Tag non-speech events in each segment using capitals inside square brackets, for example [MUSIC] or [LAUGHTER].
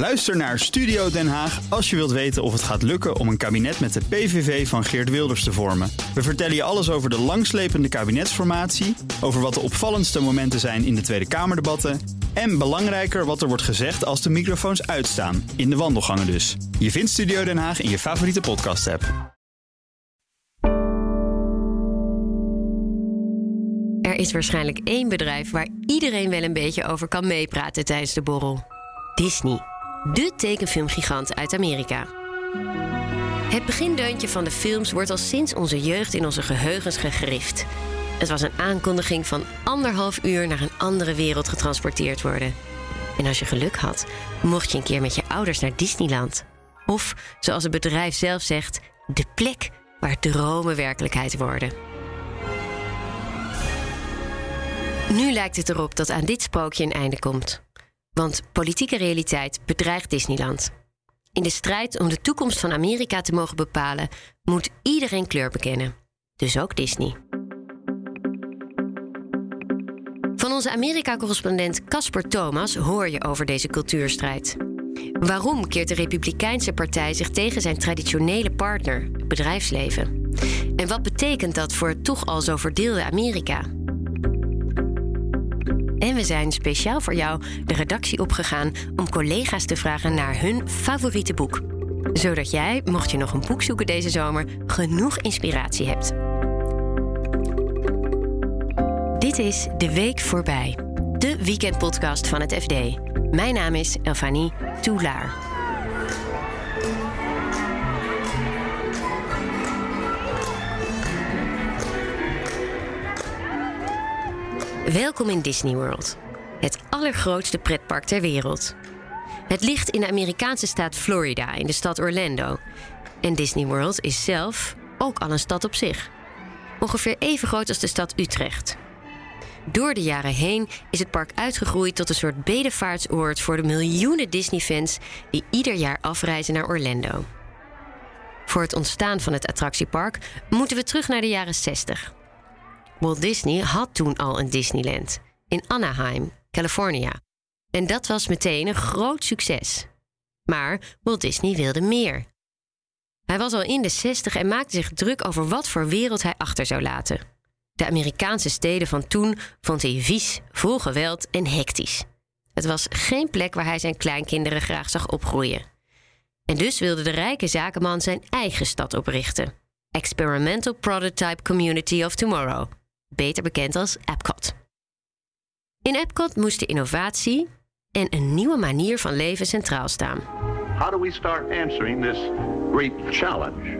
Luister naar Studio Den Haag als je wilt weten of het gaat lukken om een kabinet met de PVV van Geert Wilders te vormen. We vertellen je alles over de langslepende kabinetsformatie, over wat de opvallendste momenten zijn in de Tweede Kamerdebatten en belangrijker wat er wordt gezegd als de microfoons uitstaan, in de wandelgangen dus. Je vindt Studio Den Haag in je favoriete podcast-app. Er is waarschijnlijk één bedrijf waar iedereen wel een beetje over kan meepraten tijdens de borrel. Disney, de tekenfilmgigant uit Amerika. Het begindeuntje van de films wordt al sinds onze jeugd in onze geheugens gegrift. Het was een aankondiging van anderhalf uur naar een andere wereld getransporteerd worden. En als je geluk had, mocht je een keer met je ouders naar Disneyland. Of, zoals het bedrijf zelf zegt, de plek waar dromen werkelijkheid worden. Nu lijkt het erop dat aan dit sprookje een einde komt. Want politieke realiteit bedreigt Disneyland. In de strijd om de toekomst van Amerika te mogen bepalen, moet iedereen kleur bekennen. Dus ook Disney. Van onze Amerika-correspondent Casper Thomas hoor je over deze cultuurstrijd. Waarom keert de Republikeinse Partij zich tegen zijn traditionele partner, het bedrijfsleven? En wat betekent dat voor het toch al zo verdeelde Amerika? En we zijn speciaal voor jou de redactie opgegaan om collega's te vragen naar hun favoriete boek. Zodat jij, mocht je nog een boek zoeken deze zomer, genoeg inspiratie hebt. Dit is De Week Voorbij, de weekendpodcast van het FD. Mijn naam is Elfanie Toulaar. Welkom in Disney World, het allergrootste pretpark ter wereld. Het ligt in de Amerikaanse staat Florida, in de stad Orlando. En Disney World is zelf ook al een stad op zich. Ongeveer even groot als de stad Utrecht. Door de jaren heen is het park uitgegroeid tot een soort bedevaartsoord voor de miljoenen Disney-fans die ieder jaar afreizen naar Orlando. Voor het ontstaan van het attractiepark moeten we terug naar de jaren 60. Walt Disney had toen al een Disneyland in Anaheim, California. En dat was meteen een groot succes. Maar Walt Disney wilde meer. Hij was al in de 60 en maakte zich druk over wat voor wereld hij achter zou laten. De Amerikaanse steden van toen vond hij vies, vol geweld en hectisch. Het was geen plek waar hij zijn kleinkinderen graag zag opgroeien. En dus wilde de rijke zakenman zijn eigen stad oprichten. Experimental Prototype Community of Tomorrow, beter bekend als Epcot. In Epcot moest de innovatie en een nieuwe manier van leven centraal staan. How do we start answering this great challenge?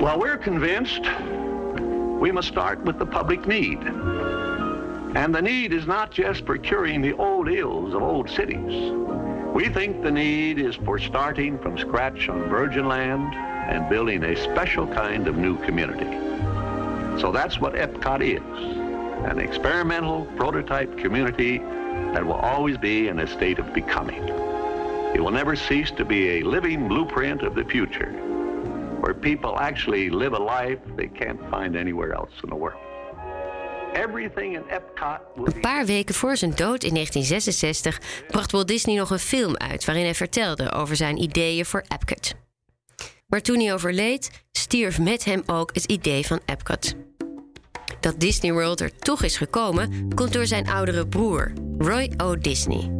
Well, we're convinced we must start with the public need. And the need is not just for curing the old ills of old cities. We think the need is for starting from scratch on virgin land and building a special kind of new community. So that's what Epcot is an experimental prototype community that will always be in a state of becoming. It will never cease to be a living blueprint of the future where people actually live a life they can't find anywhere else in the world. Een paar weken voor zijn dood in 1966 bracht Walt Disney nog een film uit waarin hij vertelde over zijn ideeën voor Epcot. Maar toen hij overleed, stierf met hem ook het idee van Epcot. Dat Disney World er toch is gekomen, komt door zijn oudere broer, Roy O. Disney.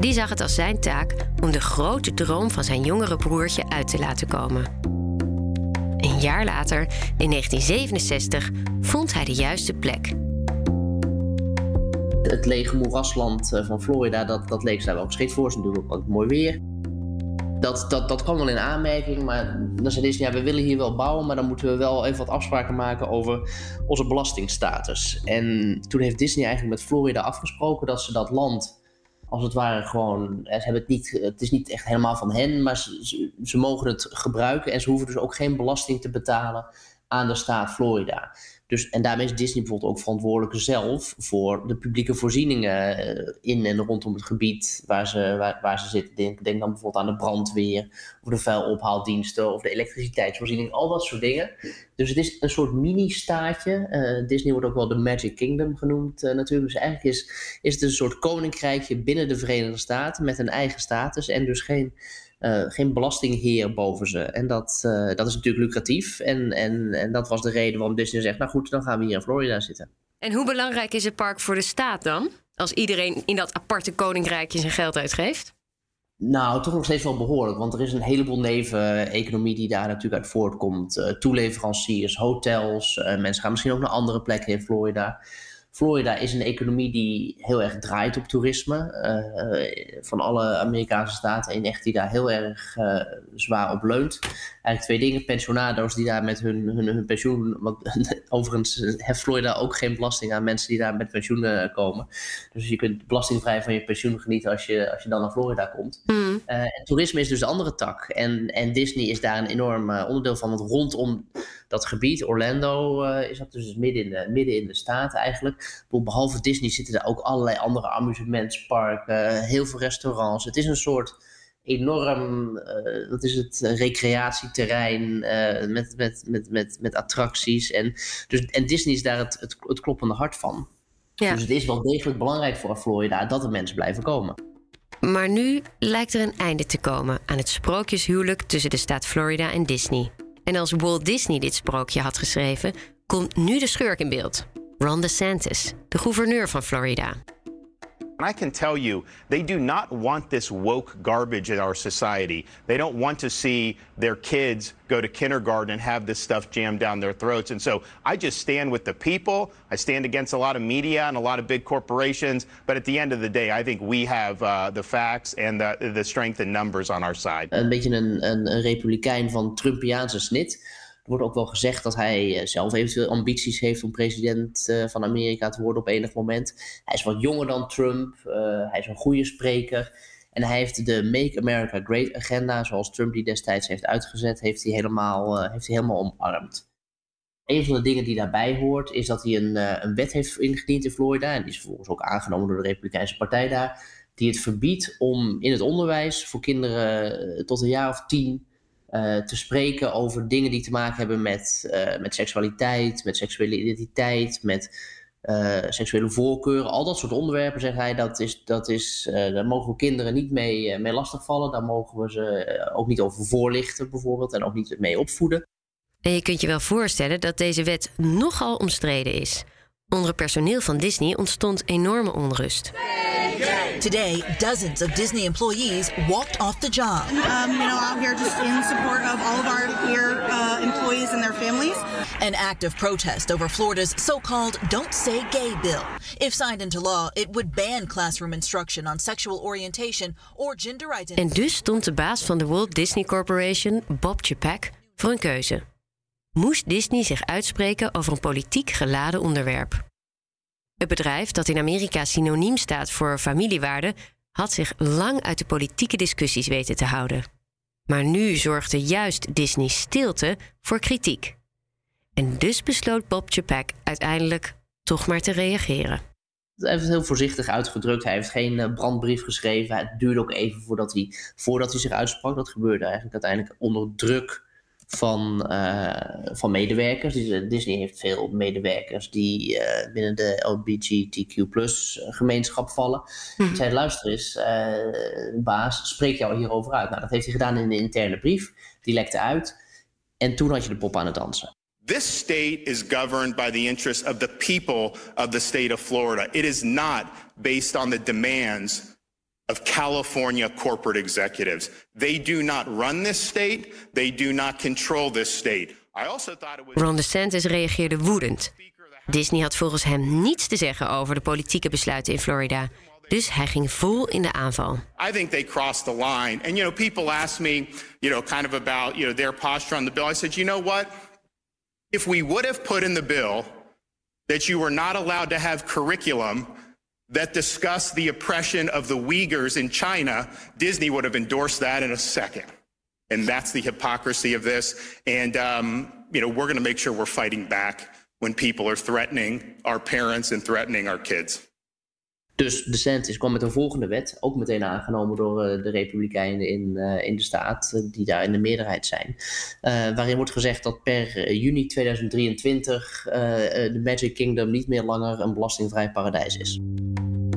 Die zag het als zijn taak om de grote droom van zijn jongere broertje uit te laten komen. Een jaar later, in 1967, vond hij de juiste plek. Het lege moerasland eh, van Florida, dat, dat leek daar wel geschikt voor. Ze natuurlijk ook mooi weer. Dat, dat, dat kwam wel in aanmerking, maar dan zei Disney, ja, we willen hier wel bouwen, maar dan moeten we wel even wat afspraken maken over onze belastingstatus. En toen heeft Disney eigenlijk met Florida afgesproken dat ze dat land, als het ware gewoon, ze hebben het, niet, het is niet echt helemaal van hen, maar ze, ze, ze mogen het gebruiken en ze hoeven dus ook geen belasting te betalen aan de staat Florida. Dus, en daarmee is Disney bijvoorbeeld ook verantwoordelijk zelf voor de publieke voorzieningen eh, in en rondom het gebied waar ze, waar, waar ze zitten. Denk, denk dan bijvoorbeeld aan de brandweer, of de vuilophaaldiensten, of de elektriciteitsvoorziening, al dat soort dingen. Dus het is een soort mini-staatje. Uh, Disney wordt ook wel de Magic Kingdom genoemd uh, natuurlijk. Dus eigenlijk is, is het een soort koninkrijkje binnen de Verenigde Staten met een eigen status en dus geen uh, geen belastingheer boven ze. En dat, uh, dat is natuurlijk lucratief. En, en, en dat was de reden waarom Disney zegt: Nou goed, dan gaan we hier in Florida zitten. En hoe belangrijk is het park voor de staat dan? Als iedereen in dat aparte koninkrijkje zijn geld uitgeeft? Nou, toch nog steeds wel behoorlijk. Want er is een heleboel neveneconomie die daar natuurlijk uit voortkomt. Uh, toeleveranciers, hotels. mensen gaan misschien ook naar andere plekken in Florida. Florida is een economie die heel erg draait op toerisme. Uh, van alle Amerikaanse staten een echt die daar heel erg uh, zwaar op leunt. Eigenlijk twee dingen. Pensionado's die daar met hun, hun, hun pensioen... Want [LAUGHS] overigens heeft Florida ook geen belasting aan mensen die daar met pensioen komen. Dus je kunt belastingvrij van je pensioen genieten als je, als je dan naar Florida komt. Mm. Uh, en toerisme is dus de andere tak. En, en Disney is daar een enorm onderdeel van. Want rondom dat gebied, Orlando, uh, is dat dus midden in, de, midden in de staat eigenlijk. Behalve Disney zitten er ook allerlei andere amusementsparken, heel veel restaurants. Het is een soort enorm, uh, wat is het, recreatieterrein uh, met, met, met, met, met attracties. En, dus, en Disney is daar het, het, het kloppende hart van. Ja. Dus het is wel degelijk belangrijk voor Florida dat er mensen blijven komen. Maar nu lijkt er een einde te komen aan het sprookjeshuwelijk tussen de staat Florida en Disney. En als Walt Disney dit sprookje had geschreven, komt nu de schurk in beeld. Ron DeSantis, de gouverneur van Florida. I can tell you, they do not want this woke garbage in our society. They don't want to see their kids go to kindergarten and have this stuff jammed down their throats. And so I just stand with the people. I stand against a lot of media and a lot of big corporations. But at the end of the day, I think we have uh, the facts and the, the strength in numbers on our side. Een beetje een, een republikein van Trumpiaanse snit. Er wordt ook wel gezegd dat hij eh, zelf eventueel ambities heeft om president uh, van Amerika te worden op enig moment. Hij is wat jonger dan Trump. Uh, hij is een goede spreker. En hij heeft de Make America Great agenda, zoals Trump die destijds heeft uitgezet, heeft hij helemaal, heeft hij helemaal omarmd. Een van de dingen die daarbij hoort, is dat hij een, een wet heeft ingediend in Florida. En die is vervolgens ook aangenomen door de Republikeinse Partij daar. Die het verbiedt om in het onderwijs voor kinderen tot een jaar of tien uh, te spreken over dingen die te maken hebben met, uh, met seksualiteit, met seksuele identiteit, met uh, seksuele voorkeuren. Al dat soort onderwerpen, zegt hij, dat is, dat is, daar mogen we kinderen niet mee, mee lastigvallen. Daar mogen we ze ook niet over voorlichten, bijvoorbeeld, en ook niet mee opvoeden. En je kunt je wel voorstellen dat deze wet nogal omstreden is. Onder het personeel van Disney ontstond enorme onrust. Today, dozens of Disney employees walked off the job. Um, you know, out here just in support of all of our here uh, employees and their families. An act of protest over Florida's so-called "Don't Say Gay" bill. If signed into law, it would ban classroom instruction on sexual orientation or gender identity. En dus stond de baas van de Walt Disney Corporation, Bob Chapek, voor een keuze. Moest Disney zich uitspreken over een politiek geladen onderwerp? Het bedrijf, dat in Amerika synoniem staat voor familiewaarde, had zich lang uit de politieke discussies weten te houden. Maar nu zorgde juist Disney stilte voor kritiek. En dus besloot Bob Chapek uiteindelijk toch maar te reageren. Hij heeft het heel voorzichtig uitgedrukt. Hij heeft geen eh, brandbrief geschreven. Het duurde ook even voordat hij, voordat hij zich uitsprak. Dat gebeurde eigenlijk uiteindelijk onder druk van, uh, van medewerkers. Dus, Disney heeft veel medewerkers die uh, binnen de LGBTQ gemeenschap vallen. Mm. Ik zei, luister eens, uh, baas, spreek jou hierover uit. Nou, dat heeft hij gedaan in een interne brief. Die lekte uit. En toen had je de pop aan het dansen. This state is governed by the interests of the people of the state of Florida. It is not based on the demands of California corporate executives. They do not run this state. They do not control this state. I also thought it was... Ron DeSantis reageerde woedend. Disney had volgens hem niets te zeggen over de politieke besluiten in Florida. Dus hij ging vol in de aanval. I think they crossed the line. And you know, people ask me, you know, kind of about, you know, their posture on the bill. I said, you know what? If we would have put in the bill that you were not allowed to have curriculum that discussed the oppression of the Uyghurs in China, Disney would have endorsed that in a second. And that's the hypocrisy of this. And, um, you know, we're going to make sure we're fighting back when people are threatening our parents and threatening our kids. Dus DeSantis kwam met een volgende wet, ook meteen aangenomen door uh, de Republikeinen in, uh, in de staat, uh, die daar in de meerderheid zijn. waarin wordt gezegd dat per juni 2023 de Magic Kingdom niet meer langer een belastingvrij paradijs is.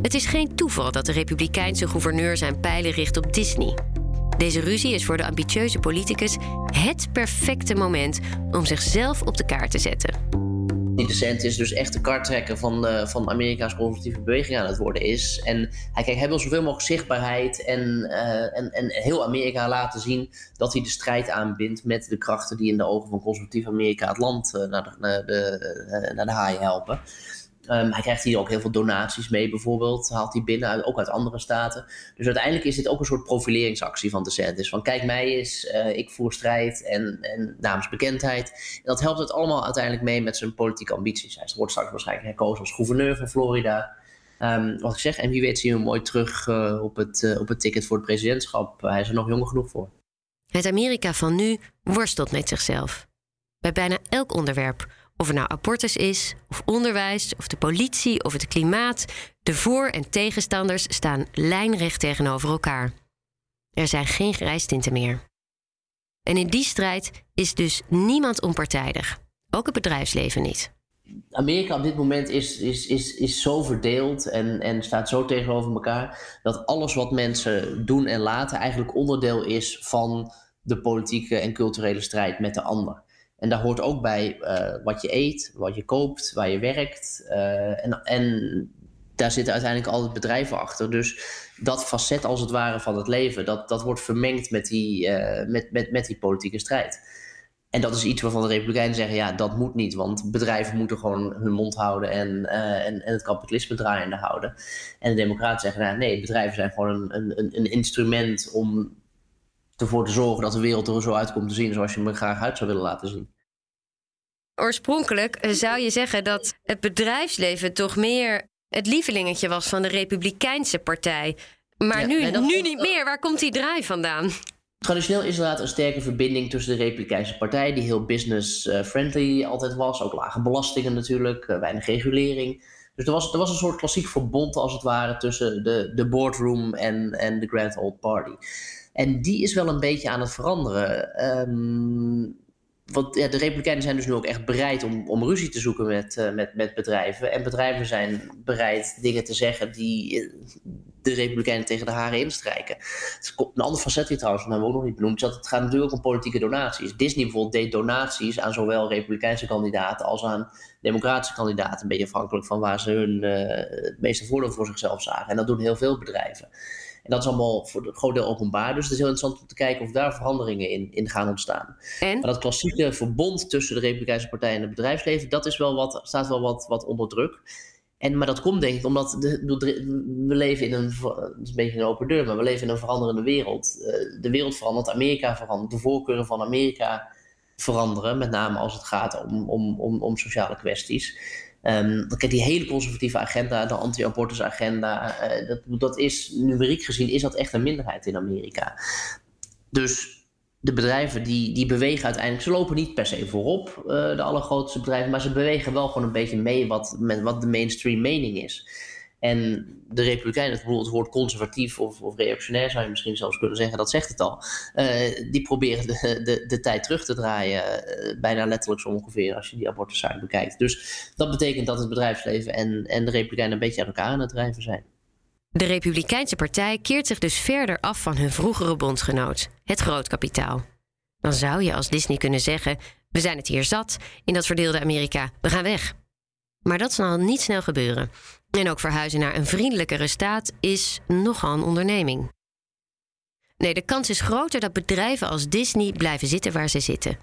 Het is geen toeval dat de Republikeinse gouverneur zijn pijlen richt op Disney. Deze ruzie is voor de ambitieuze politicus het perfecte moment om zichzelf op de kaart te zetten. Die decent is dus echt de karttrekker van, uh, van Amerika's conservatieve beweging aan het worden is. En hij, kijk, hij wil zoveel mogelijk zichtbaarheid en, uh, en, en heel Amerika laten zien dat hij de strijd aanbindt met de krachten die in de ogen van conservatief Amerika het land naar, de, naar, de, naar de haaien helpen. Um, hij krijgt hier ook heel veel donaties mee, bijvoorbeeld. Haalt hij binnen, ook uit andere staten. Dus uiteindelijk is dit ook een soort profileringsactie van DeSantis. Van kijk mij eens, uh, ik voer strijd en, en namens bekendheid. En dat helpt het allemaal uiteindelijk mee met zijn politieke ambities. Hij wordt straks waarschijnlijk herkozen als gouverneur van Florida. Um, wat ik zeg, en wie weet zien we hem mooi terug uh, op, het, uh, op het ticket voor het presidentschap. hij is er nog jong genoeg voor. Het Amerika van nu worstelt met zichzelf. Bij bijna elk onderwerp of het nou abortus is, of onderwijs, of de politie, of het klimaat, de voor- en tegenstanders staan lijnrecht tegenover elkaar. Er zijn geen grijstinten meer. En in die strijd is dus niemand onpartijdig, ook het bedrijfsleven niet. Amerika op dit moment is, is, is, is zo verdeeld en, en staat zo tegenover elkaar dat alles wat mensen doen en laten eigenlijk onderdeel is van de politieke en culturele strijd met de ander. En daar hoort ook bij uh, wat je eet, wat je koopt, waar je werkt. Uh, en, en daar zitten uiteindelijk altijd bedrijven achter. Dus dat facet als het ware van het leven, dat, dat wordt vermengd met die, uh, met, met, met die politieke strijd. En dat is iets waarvan de Republikeinen zeggen: ja, dat moet niet, want bedrijven moeten gewoon hun mond houden en, en, en het kapitalisme draaiende houden. En de Democraten zeggen: nou, nee, bedrijven zijn gewoon een, een, een instrument om ervoor te zorgen dat de wereld er zo uitkomt te zien zoals je me graag uit zou willen laten zien. Oorspronkelijk eh, zou je zeggen dat het bedrijfsleven toch meer het lievelingetje was van de Republikeinse partij. Maar ja, nu, nu niet meer. Waar komt die draai vandaan? Traditioneel is er inderdaad een sterke verbinding tussen de Republikeinse Partij, die heel business-friendly altijd was. Ook lage belastingen natuurlijk, eh, weinig regulering. Dus er was, er was een soort klassiek verbond als het ware tussen de, de boardroom en, en de Grand Old Party. En die is wel een beetje aan het veranderen. Um, want ja, de Republikeinen zijn dus nu ook echt bereid om, om ruzie te zoeken met, uh, met, met bedrijven. En bedrijven zijn bereid dingen te zeggen die uh, de Republikeinen tegen de haren instrijken. Een ander facet hier trouwens, dat hebben we ook nog niet benoemd, is dat het gaat natuurlijk om politieke donaties. Disney bijvoorbeeld deed donaties aan zowel Republikeinse kandidaten als aan Democratische kandidaten. Een beetje afhankelijk van waar ze hun uh, het meeste voordeel voor zichzelf zagen. En dat doen heel veel bedrijven. En dat is allemaal voor een groot deel openbaar. Dus het is heel interessant om te kijken of daar veranderingen in, in gaan ontstaan. En? Maar dat klassieke verbond tussen de Republikeinse Partij en het bedrijfsleven, dat is wel wat, staat wel wat, wat onder druk. En, maar dat komt denk ik omdat de, we leven in een, het is een beetje een open deur, maar we leven in een veranderende wereld. De wereld verandert, Amerika verandert, de voorkeuren van Amerika veranderen, met name als het gaat om, om, om, om sociale kwesties. Um, die hele conservatieve agenda, de anti-abortus agenda, uh, dat, dat is numeriek gezien is dat echt een minderheid in Amerika. Dus de bedrijven die, die bewegen uiteindelijk, ze lopen niet per se voorop, uh, de allergrootste bedrijven, maar ze bewegen wel gewoon een beetje mee wat, met wat de mainstream mening is. En de Republikeinen, het woord conservatief of, of, reactionair zou je misschien zelfs kunnen zeggen, dat zegt het al. Uh, die proberen de, de, de, tijd terug te draaien, uh, bijna letterlijk zo ongeveer, als je die abortuszaak bekijkt. Dus dat betekent dat het bedrijfsleven en, en de Republikeinen een beetje aan elkaar aan het drijven zijn. De Republikeinse Partij keert zich dus verder af van hun vroegere bondgenoot, het grootkapitaal. Dan zou je als Disney kunnen zeggen: We zijn het hier zat in dat verdeelde Amerika, we gaan weg. Maar dat zal niet snel gebeuren. En ook verhuizen naar een vriendelijkere staat is nogal een onderneming. Nee, de kans is groter dat bedrijven als Disney blijven zitten waar ze zitten.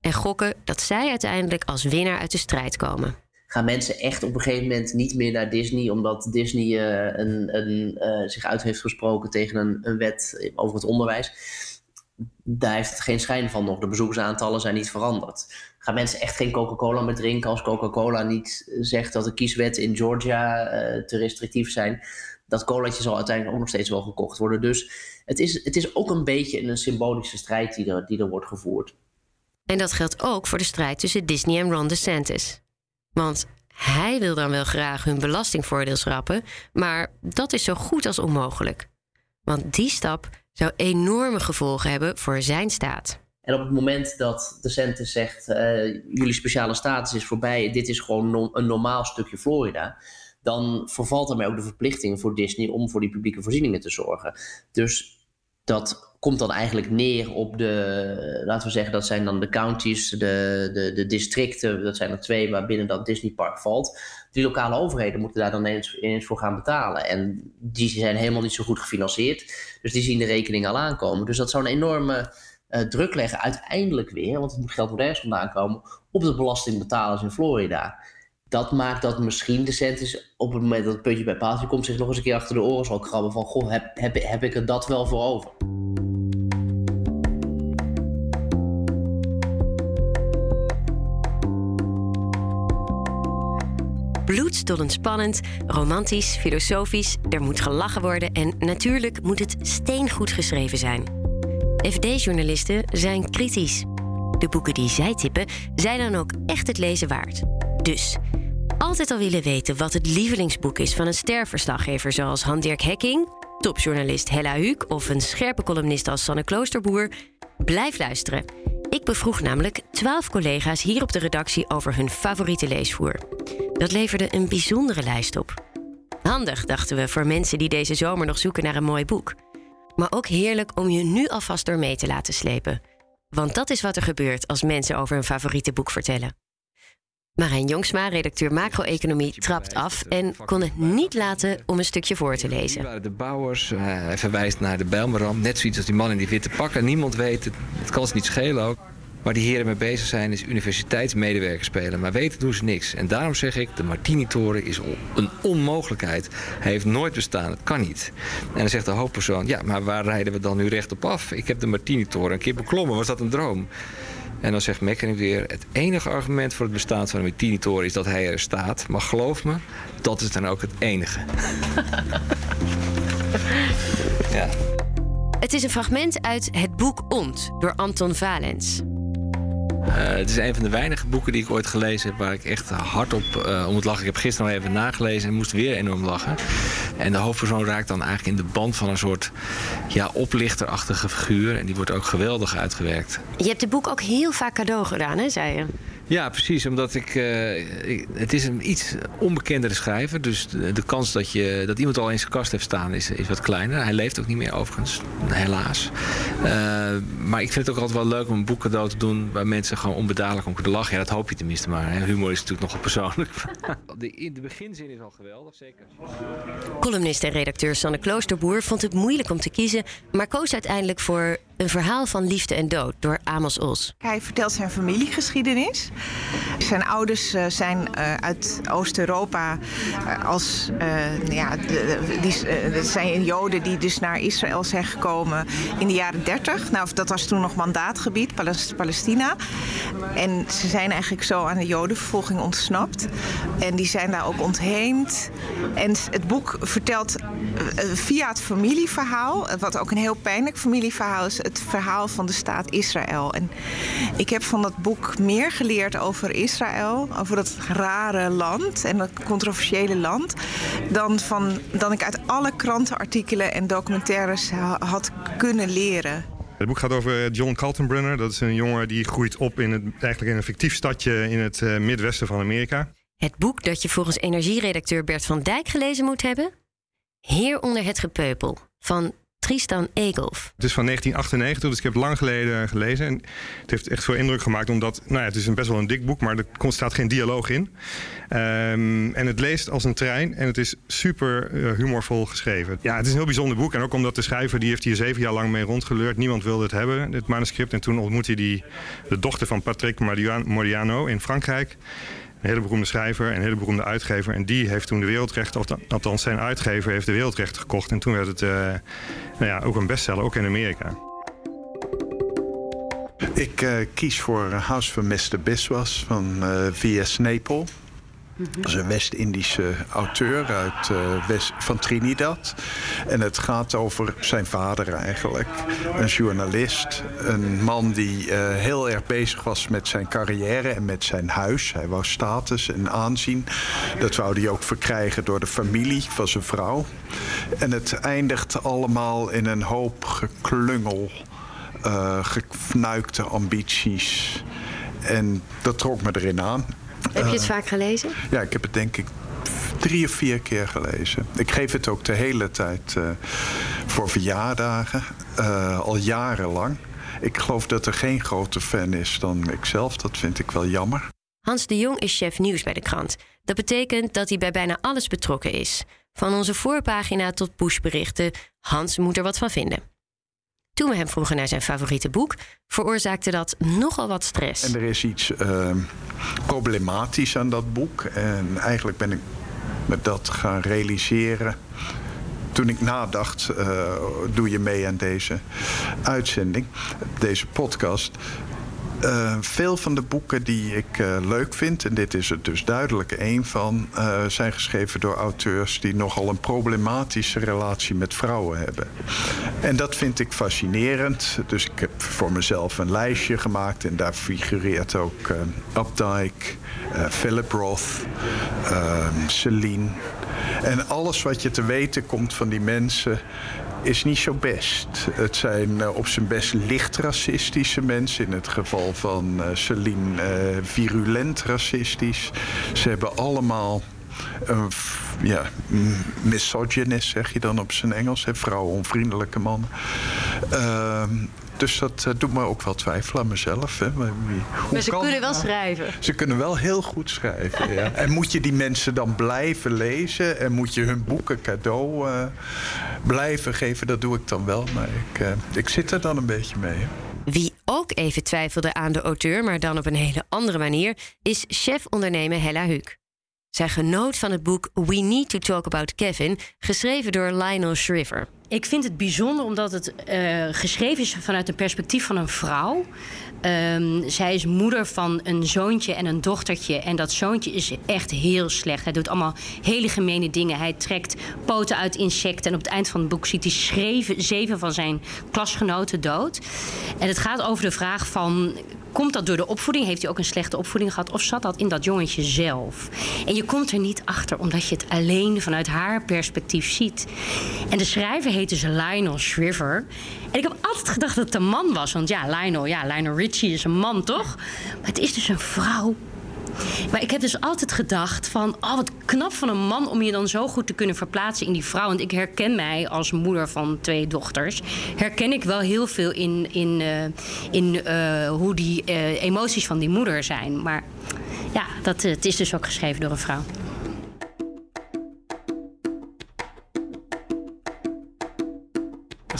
En gokken dat zij uiteindelijk als winnaar uit de strijd komen. Gaan mensen echt op een gegeven moment niet meer naar Disney omdat Disney uh, een, een, uh, zich uit heeft gesproken tegen een, een wet over het onderwijs? daar heeft het geen schijn van nog. De bezoekersaantallen zijn niet veranderd. Gaan mensen echt geen Coca-Cola meer drinken als Coca-Cola niet zegt dat de kieswetten in Georgia uh, te restrictief zijn? Dat colaatje zal uiteindelijk ook nog steeds wel gekocht worden. Dus het is, het is ook een beetje een symbolische strijd die er, die er wordt gevoerd. En dat geldt ook voor de strijd tussen Disney en Ron DeSantis. Want hij wil dan wel graag hun belastingvoordeel schrappen, maar dat is zo goed als onmogelijk. Want die stap zou enorme gevolgen hebben voor zijn staat. En op het moment dat DeSantis zegt: uh, jullie speciale status is voorbij, dit is gewoon een normaal stukje Florida, dan vervalt ermee ook de verplichting voor Disney om voor die publieke voorzieningen te zorgen. Dus dat komt dan eigenlijk neer op de, laten we zeggen, dat zijn dan de counties, de, de, de districten, dat zijn er twee waarbinnen dat Disneypark valt. Die lokale overheden moeten daar dan eens, eens voor gaan betalen. En die zijn helemaal niet zo goed gefinancierd, dus die zien de rekening al aankomen. Dus dat zou een enorme uh, druk leggen, uiteindelijk weer, want het moet geld moet ergens vandaan komen, op de belastingbetalers in Florida dat maakt dat misschien de is op het moment dat het puntje bij paaltje komt, zich nog eens een keer achter de oren zal krabben van goh, heb, heb, heb ik er dat wel voor over? Bloedstollend spannend, romantisch, filosofisch, er moet gelachen worden en natuurlijk moet het steengoed geschreven zijn. FD-journalisten zijn kritisch. De boeken die zij tippen zijn dan ook echt het lezen waard. Dus altijd al willen weten wat het lievelingsboek is van een sterverslaggever zoals Han-Dirk Hekking, topjournalist Hella Huuk of een scherpe columnist als Sanne Kloosterboer? Blijf luisteren. Ik bevroeg namelijk twaalf collega's hier op de redactie over hun favoriete leesvoer. Dat leverde een bijzondere lijst op. Handig, dachten we, voor mensen die deze zomer nog zoeken naar een mooi boek. Maar ook heerlijk om je nu alvast door mee te laten slepen. Want dat is wat er gebeurt als mensen over hun favoriete boek vertellen. Marijn Jongsma, redacteur macro-economie, trapt af en kon het niet laten om een stukje voor te lezen. de bouwers. Uh, hij verwijst naar de Bijlmerramp. Net zoiets als die man in die witte pakken. Niemand weet het. Het kan ze niet schelen ook. Waar die heren mee bezig zijn is universiteitsmedewerkers spelen. Maar weten doen ze niks. En daarom zeg ik, de Martini-toren is een onmogelijkheid. Hij heeft nooit bestaan, het kan niet. En dan zegt de hoofdpersoon, ja, maar waar rijden we dan nu recht op af? Ik heb de Martini-toren een keer beklommen, was dat een droom? En dan zegt Mekkering weer: het enige argument voor het bestaan van een Martini-toren is dat hij er staat. Maar geloof me, dat is dan ook het enige. [LAUGHS] ja. Het is een fragment uit het boek Ont door Anton Valens. Uh, het is een van de weinige boeken die ik ooit gelezen heb waar ik echt hard op uh, om het lachen. Ik heb gisteren nog even nagelezen en moest weer enorm lachen. En de hoofdpersoon raakt dan eigenlijk in de band van een soort ja, oplichterachtige figuur. En die wordt ook geweldig uitgewerkt. Je hebt het boek ook heel vaak cadeau gedaan, hè, zei je? Ja, precies. Omdat ik, uh, Het is een iets onbekendere schrijver. Dus de, de, kans dat, je, dat iemand al zijn kast heeft staan is, is wat kleiner. Hij leeft ook niet meer overigens, helaas. Uh, maar ik vind het ook altijd wel leuk om een boek cadeau te doen... waar mensen gewoon onbedadelijk om kunnen lachen. Ja, dat hoop je tenminste maar. Hè. Humor is natuurlijk nogal persoonlijk. [LAUGHS] de, de beginzin is al geweldig, zeker. Columnist en redacteur Sanne Kloosterboer vond het moeilijk om te kiezen... maar koos uiteindelijk voor een verhaal van liefde en dood door Amos Os. Hij vertelt zijn familiegeschiedenis. Zijn ouders uh, zijn uh, uit Oost-Europa uh, als ja, die, zijn Joden die dus naar Israël zijn gekomen in de jaren 30. Nou, dat was toen nog mandaatgebied, Palestina. En ze zijn eigenlijk zo aan de Jodenvervolging ontsnapt. En die zijn daar ook ontheemd. En het boek vertelt via het familieverhaal, wat ook een heel pijnlijk familieverhaal is het verhaal van de staat Israël. En ik heb van dat boek meer geleerd over Israël, over dat rare land en dat controversiële land, dan, van, dan ik uit alle krantenartikelen en documentaires had kunnen leren. Het boek gaat over John Kaltenbrunner. Dat is een jongen die groeit op in het, eigenlijk in een fictief stadje in het uh, midwesten van Amerika. Het boek dat je volgens energieredacteur Bert van Dijk gelezen moet hebben? Heer onder het gepeupel van Tristan Egolf. Het is van 1998, dus ik heb het lang geleden gelezen. En het heeft echt veel indruk gemaakt, omdat nou ja, het is een best wel een dik boek, maar er staat geen dialoog in. Um, en het leest als een trein en het is super uh, humorvol geschreven. Ja, het is een heel bijzonder boek. En ook omdat de schrijver, die heeft hier zeven jaar lang mee rondgeleurd. Niemand wilde het hebben, dit manuscript. En toen ontmoette hij die, de dochter van Patrick Modiano in Frankrijk. Een hele beroemde schrijver en een hele beroemde uitgever. En die heeft toen de wereldrechten, althans zijn uitgever heeft de wereldrechten gekocht. En toen werd het uh, nou ja, ook een bestseller, ook in Amerika. Ik uh, kies voor House van Mr. Biswas van uh, V.S. Napel. Dat is een West-Indische auteur uit West, van Trinidad. En het gaat over zijn vader eigenlijk. Een journalist. Een man die uh, heel erg bezig was met zijn carrière en met zijn huis. Hij wou status en aanzien. Dat wou hij ook verkrijgen door de familie van zijn vrouw. En het eindigt allemaal in een hoop geklungel. Uh, gefnuikte ambities. En dat trok me erin aan. Heb je het vaak gelezen? Ja, ik heb het denk ik drie of vier keer gelezen. Ik geef het ook de hele tijd uh, voor verjaardagen, uh, al jarenlang. Ik geloof dat er geen groter fan is dan ikzelf. Dat vind ik wel jammer. Hans de Jong is chef nieuws bij de krant. Dat betekent dat hij bij bijna alles betrokken is. Van onze voorpagina tot pushberichten. Hans moet er wat van vinden. Toen we hem vroegen naar zijn favoriete boek, veroorzaakte dat nogal wat stress. En er is iets uh, problematisch aan dat boek. En eigenlijk ben ik me dat gaan realiseren. Toen ik nadacht, uh, doe je mee aan deze uitzending, deze podcast. Uh, veel van de boeken die ik uh, leuk vind, en dit is er dus duidelijk één van, uh, zijn geschreven door auteurs die nogal een problematische relatie met vrouwen hebben. En dat vind ik fascinerend. Dus ik heb voor mezelf een lijstje gemaakt en daar figureert ook Updike, Philip Roth, Celine. En alles wat je te weten komt van die mensen is niet zo best. Het zijn uh, op zijn best licht racistische mensen. In het geval van uh, Celine uh, virulent racistisch. Ze hebben allemaal een ja, misogynist, zeg je dan op zijn Engels. Vrouwenonvriendelijke mannen. Ehm, dus dat uh, doet me ook wel twijfelen aan mezelf. Hè. Maar, wie, maar ze kunnen wel schrijven. Ze kunnen wel heel goed schrijven, ja. [LAUGHS] En moet je die mensen dan blijven lezen... en moet je hun boeken cadeau uh, blijven geven? Dat doe ik dan wel, maar ik, uh, ik zit er dan een beetje mee. Hè. Wie ook even twijfelde aan de auteur, maar dan op een hele andere manier... is chef-ondernemer Hella Huuk. Zij genoot van het boek We Need to Talk About Kevin, geschreven door Lionel Shriver. Ik vind het bijzonder omdat het uh, geschreven is vanuit een perspectief van een vrouw. Um, zij is moeder van een zoontje en een dochtertje. En dat zoontje is echt heel slecht. Hij doet allemaal hele gemene dingen. Hij trekt poten uit insecten. En op het eind van het boek ziet hij schreven, zeven van zijn klasgenoten dood. En het gaat over de vraag van... Komt dat door de opvoeding? Heeft hij ook een slechte opvoeding gehad? Of zat dat in dat jongetje zelf? En je komt er niet achter omdat je het alleen vanuit haar perspectief ziet. En de schrijver heet dus Lionel Shriver. En ik heb altijd gedacht dat het een man was. Want ja, Lionel, ja, Lionel Richie is een man, toch? Maar het is dus een vrouw. Maar ik heb dus altijd gedacht van... oh, wat knap van een man om je dan zo goed te kunnen verplaatsen in die vrouw. Want ik herken mij als moeder van twee dochters... herken ik wel heel veel in, in, uh, in uh, hoe die uh, emoties van die moeder zijn. Maar ja, dat, het is dus ook geschreven door een vrouw.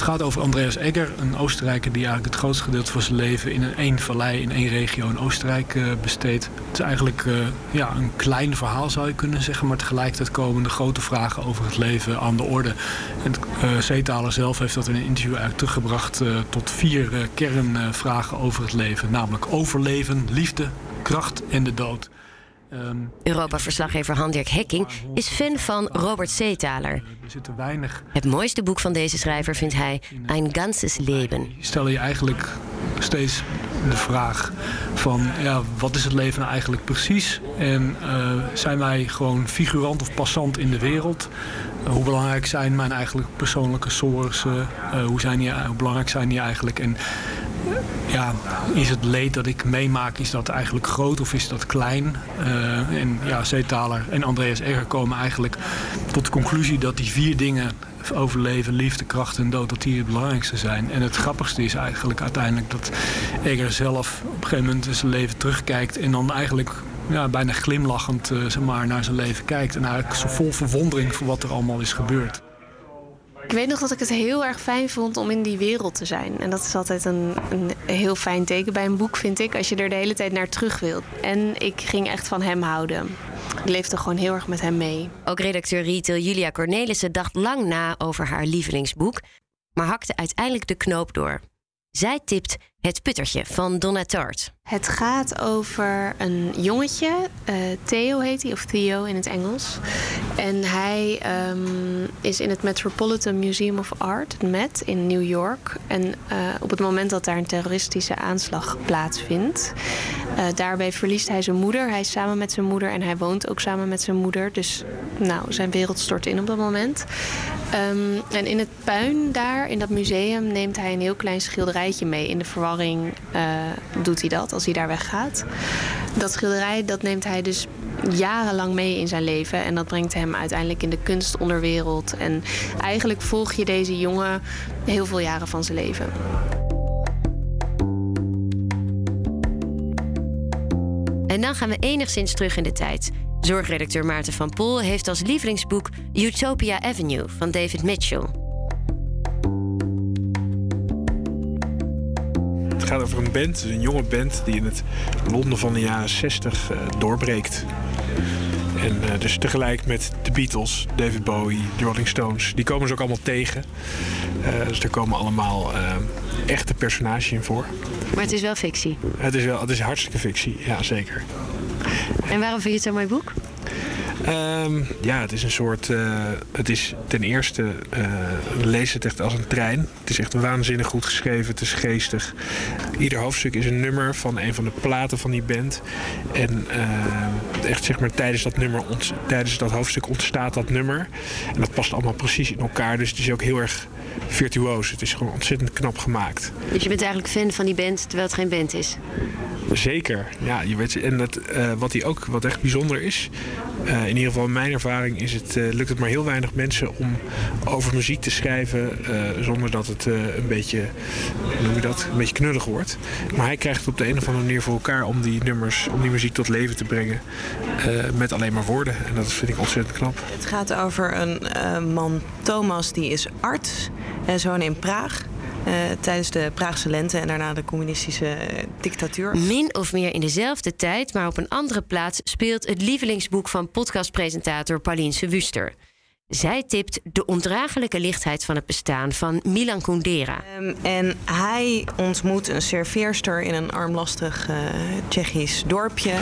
Het gaat over Andreas Egger, een Oostenrijker die eigenlijk het grootste gedeelte van zijn leven in een één vallei in één regio in Oostenrijk uh, besteedt. Het is eigenlijk uh, ja, een klein verhaal zou je kunnen zeggen, maar tegelijkertijd komen de grote vragen over het leven aan de orde. En uh, Zeetaler zelf heeft dat in een interview eigenlijk teruggebracht tot vier kernvragen over het leven, namelijk overleven, liefde, kracht en de dood. Europa-verslaggever Handjerk Hekking is fan van Robert Seethaler. Het mooiste boek van deze schrijver vindt hij Ein ganzes Leben. Stel je eigenlijk steeds de vraag van ja, wat is het leven nou eigenlijk precies? En uh, zijn wij gewoon figurant of passant in de wereld? Uh, hoe belangrijk zijn mijn eigenlijk persoonlijke sources? Uh, hoe, zijn die, hoe belangrijk zijn die eigenlijk? En ja, is het leed dat ik meemaak, is dat eigenlijk groot of is dat klein? Uh, en ja, Zeetaler en Andreas Egger komen eigenlijk tot de conclusie dat die vier dingen overleven, liefde, kracht en dood, dat die het belangrijkste zijn. En het grappigste is eigenlijk uiteindelijk dat Egger zelf op een gegeven moment in zijn leven terugkijkt en dan eigenlijk ja, bijna glimlachend uh, zeg maar, naar zijn leven kijkt. En eigenlijk zo vol verwondering voor wat er allemaal is gebeurd. Ik weet nog dat ik het heel erg fijn vond om in die wereld te zijn. En dat is altijd een, een heel fijn teken bij een boek, vind ik, als je er de hele tijd naar terug wilt. En ik ging echt van hem houden. Ik leefde gewoon heel erg met hem mee. Ook redacteur retail Julia Cornelissen dacht lang na over haar lievelingsboek, maar hakte uiteindelijk de knoop door. Zij tipt Het Puttertje van Donna Tartt. Het gaat over een jongetje, uh, Theo heet hij, of Theo in het Engels. En hij um, is in het Metropolitan Museum of Art, het Met, in New York. En uh, op het moment dat daar een terroristische aanslag plaatsvindt, uh, daarbij verliest hij zijn moeder. Hij is samen met zijn moeder en hij woont ook samen met zijn moeder. Dus nou, zijn wereld stort in op dat moment. Um, en in het puin daar, in dat museum, neemt hij een heel klein schilderijtje mee. In de verwarring doet hij dat als hij daar weggaat. Dat schilderij dat neemt hij dus jarenlang mee in zijn leven. En dat brengt hem uiteindelijk in de kunstonderwereld. En eigenlijk volg je deze jongen heel veel jaren van zijn leven. En dan gaan we enigszins terug in de tijd. Zorgredacteur Maarten van Poel heeft als lievelingsboek Utopia Avenue van David Mitchell. Gaat over een band, een jonge band die in het Londen van de jaren 60 uh, doorbreekt. En uh, dus tegelijk met de Beatles, David Bowie, de Rolling Stones, die komen ze ook allemaal tegen. Uh, dus er komen allemaal echte personages in voor. Maar het is wel fictie? Het is, wel, het is hartstikke fictie, ja zeker. En waarom vind je het zo'n mooi boek? Um, ja, het is een soort. Uh, het is ten eerste. Uh, lees het echt als een trein. Het is echt waanzinnig goed geschreven. Het is geestig. Ieder hoofdstuk is een nummer van een van de platen van die band. En uh, echt zeg maar tijdens dat, nummer tijdens dat hoofdstuk ontstaat dat nummer. En dat past allemaal precies in elkaar. Dus het is ook heel erg virtuoos. Het is gewoon ontzettend knap gemaakt. Dus je bent eigenlijk fan van die band terwijl het geen band is? Zeker, ja. Je weet, en dat, uh, wat, die ook, wat echt bijzonder is, uh, in ieder geval in mijn ervaring, is het, uh, lukt het maar heel weinig mensen om over muziek te schrijven zonder dat het een beetje, hoe noem je dat, een beetje knullig wordt. Maar hij krijgt het op de een of andere manier voor elkaar om die nummers, om die muziek tot leven te brengen met alleen maar woorden. En dat vind ik ontzettend knap. Het gaat over een man, Thomas, die is arts en zoon in Praag. Uh, tijdens de Praagse lente en daarna de communistische dictatuur. Min of meer in dezelfde tijd, maar op een andere plaats, speelt het lievelingsboek van podcastpresentator Pauline Wuster. Zij tipt de ondraaglijke lichtheid van het bestaan van Milan Kundera. Um, en hij ontmoet een serveerster in een armlastig uh, Tsjechisch dorpje.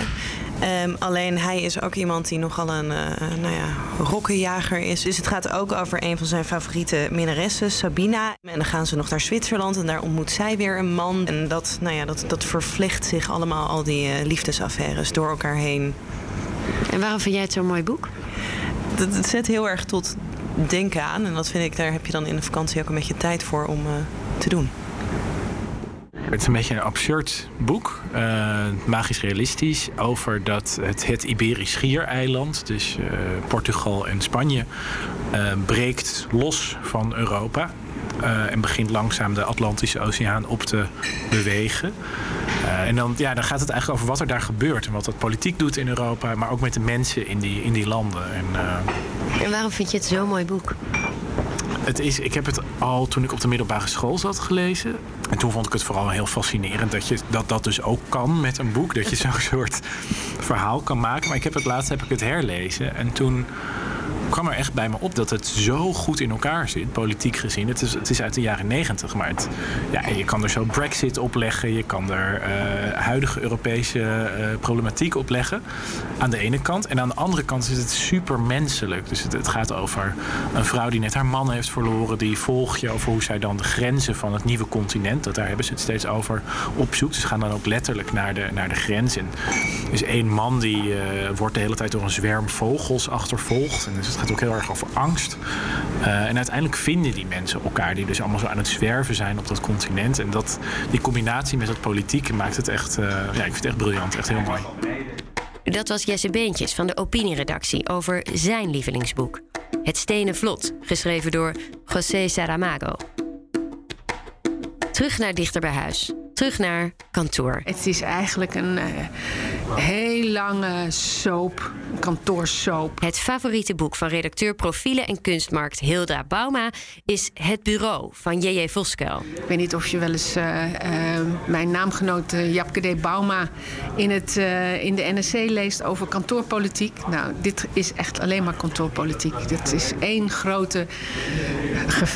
Um, alleen hij is ook iemand die nogal een uh, nou ja, rokkenjager is. Dus het gaat ook over een van zijn favoriete minnaressen, Sabina. En dan gaan ze nog naar Zwitserland en daar ontmoet zij weer een man. En dat, nou ja, dat, dat vervlecht zich allemaal, al die uh, liefdesaffaires, door elkaar heen. En waarom vind jij het zo'n mooi boek? Het, zet heel erg tot denken aan. En dat vind ik, daar heb je dan in de vakantie ook een beetje tijd voor om uh, te doen. Het is een beetje een absurd boek, uh, magisch realistisch, over dat het, Iberisch Schiereiland, dus uh, Portugal en Spanje, breekt los van Europa. En begint langzaam de Atlantische Oceaan op te bewegen. en dan, ja, dan gaat het eigenlijk over wat er daar gebeurt en wat dat politiek doet in Europa, maar ook met de mensen in die, in die landen. En, en waarom vind je het zo'n mooi boek? Het is, ik heb het al toen ik op de middelbare school zat gelezen. En toen vond ik het vooral heel fascinerend dat je, dat, dat dus ook kan met een boek. Dat je zo'n [LAUGHS] soort verhaal kan maken. Maar ik heb het laatst heb ik het herlezen. En toen kwam er echt bij me op dat het zo goed in elkaar zit, politiek gezien. Het is, het is uit de jaren negentig, maar het, ja, je kan er zo Brexit opleggen. Je kan er uh, huidige Europese uh, problematiek opleggen. Aan de ene kant. En aan de andere kant is het super menselijk. Dus het, het, gaat over een vrouw die net haar man heeft verloren. Die volg je over hoe zij dan de grenzen van het nieuwe continent, dat daar hebben ze het steeds over, opzoekt. Ze gaan dan ook letterlijk naar de, naar de grens. En is één man die uh, wordt de hele tijd door een zwerm vogels achtervolgd. En dus het gaat ook heel erg over angst. Uh, en uiteindelijk vinden die mensen elkaar, die dus allemaal zo aan het zwerven zijn op dat continent. En dat, die combinatie met dat politieke maakt het echt, uh, ja, ik vind het echt briljant, echt heel mooi. Dat was Jesse Beentjes van de opinieredactie over zijn lievelingsboek. Het Stenen Vlot, geschreven door José Saramago. Terug naar dichter bij huis. Terug naar kantoor. Het is eigenlijk een uh, heel lange soap, kantoorsoap. Het favoriete boek van redacteur Profielen en Kunstmarkt Hilda Bauma is Het Bureau van J.J. Voskuil. Ik weet niet of je wel eens uh, uh, mijn naamgenoot Japke D. Bauma in, het, in de NSC leest over kantoorpolitiek. Nou, dit is echt alleen maar kantoorpolitiek. Dit is één grote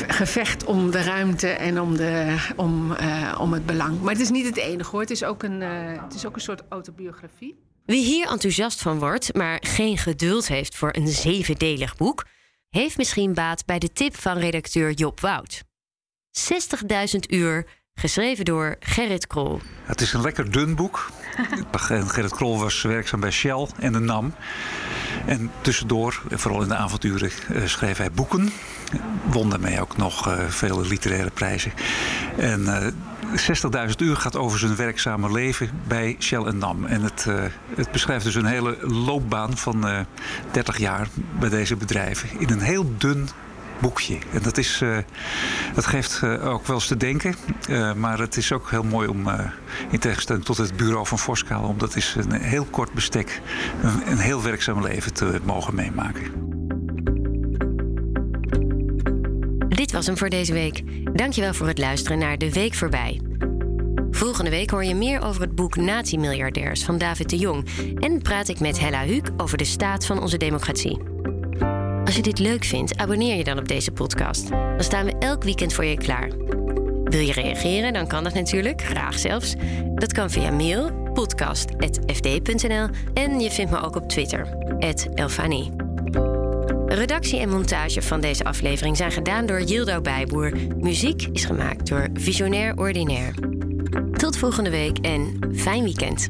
gevecht om de ruimte en om, de, om, om het belang. Maar het is niet het enige hoor. Het is ook een, het is ook een soort autobiografie. Wie hier enthousiast van wordt, maar geen geduld heeft voor een zevendelig boek, heeft misschien baat bij de tip van redacteur Job Wout. 60.000 uur, geschreven door Gerrit Krol. Het is een lekker dun boek. [LAUGHS] Gerrit Krol was werkzaam bij Shell en de NAM. En tussendoor, vooral in de avonturen, eh, schreef hij boeken. Won daarmee ook nog uh, vele literaire prijzen. En uh, 60.000 uur gaat over zijn werkzame leven bij Shell en NAM. En het, uh, het beschrijft dus een hele loopbaan van uh, 30 jaar bij deze bedrijven. In een heel dun boekje. En dat, is, uh, dat geeft ook wel eens te denken. Maar het is ook heel mooi om, in tegenstelling tot het bureau van Voskaal... om dat is een heel kort bestek, een, een heel werkzaam leven te mogen meemaken. Was hem voor deze week. Dankjewel voor het luisteren naar De Week Voorbij. Volgende week hoor je meer over het boek Nazi-miljardairs van David de Jong. En praat ik met Hella Huuk over de staat van onze democratie. Als je dit leuk vindt, abonneer je dan op deze podcast. Dan staan we elk weekend voor je klaar. Wil je reageren? Dan kan dat natuurlijk, graag zelfs. Dat kan via mail podcast.fd.nl en je vindt me ook op Twitter, Elfanie. Redactie en montage van deze aflevering zijn gedaan door Jildo Bijboer. Muziek is gemaakt door Visionair Ordinaire. Tot volgende week en fijn weekend.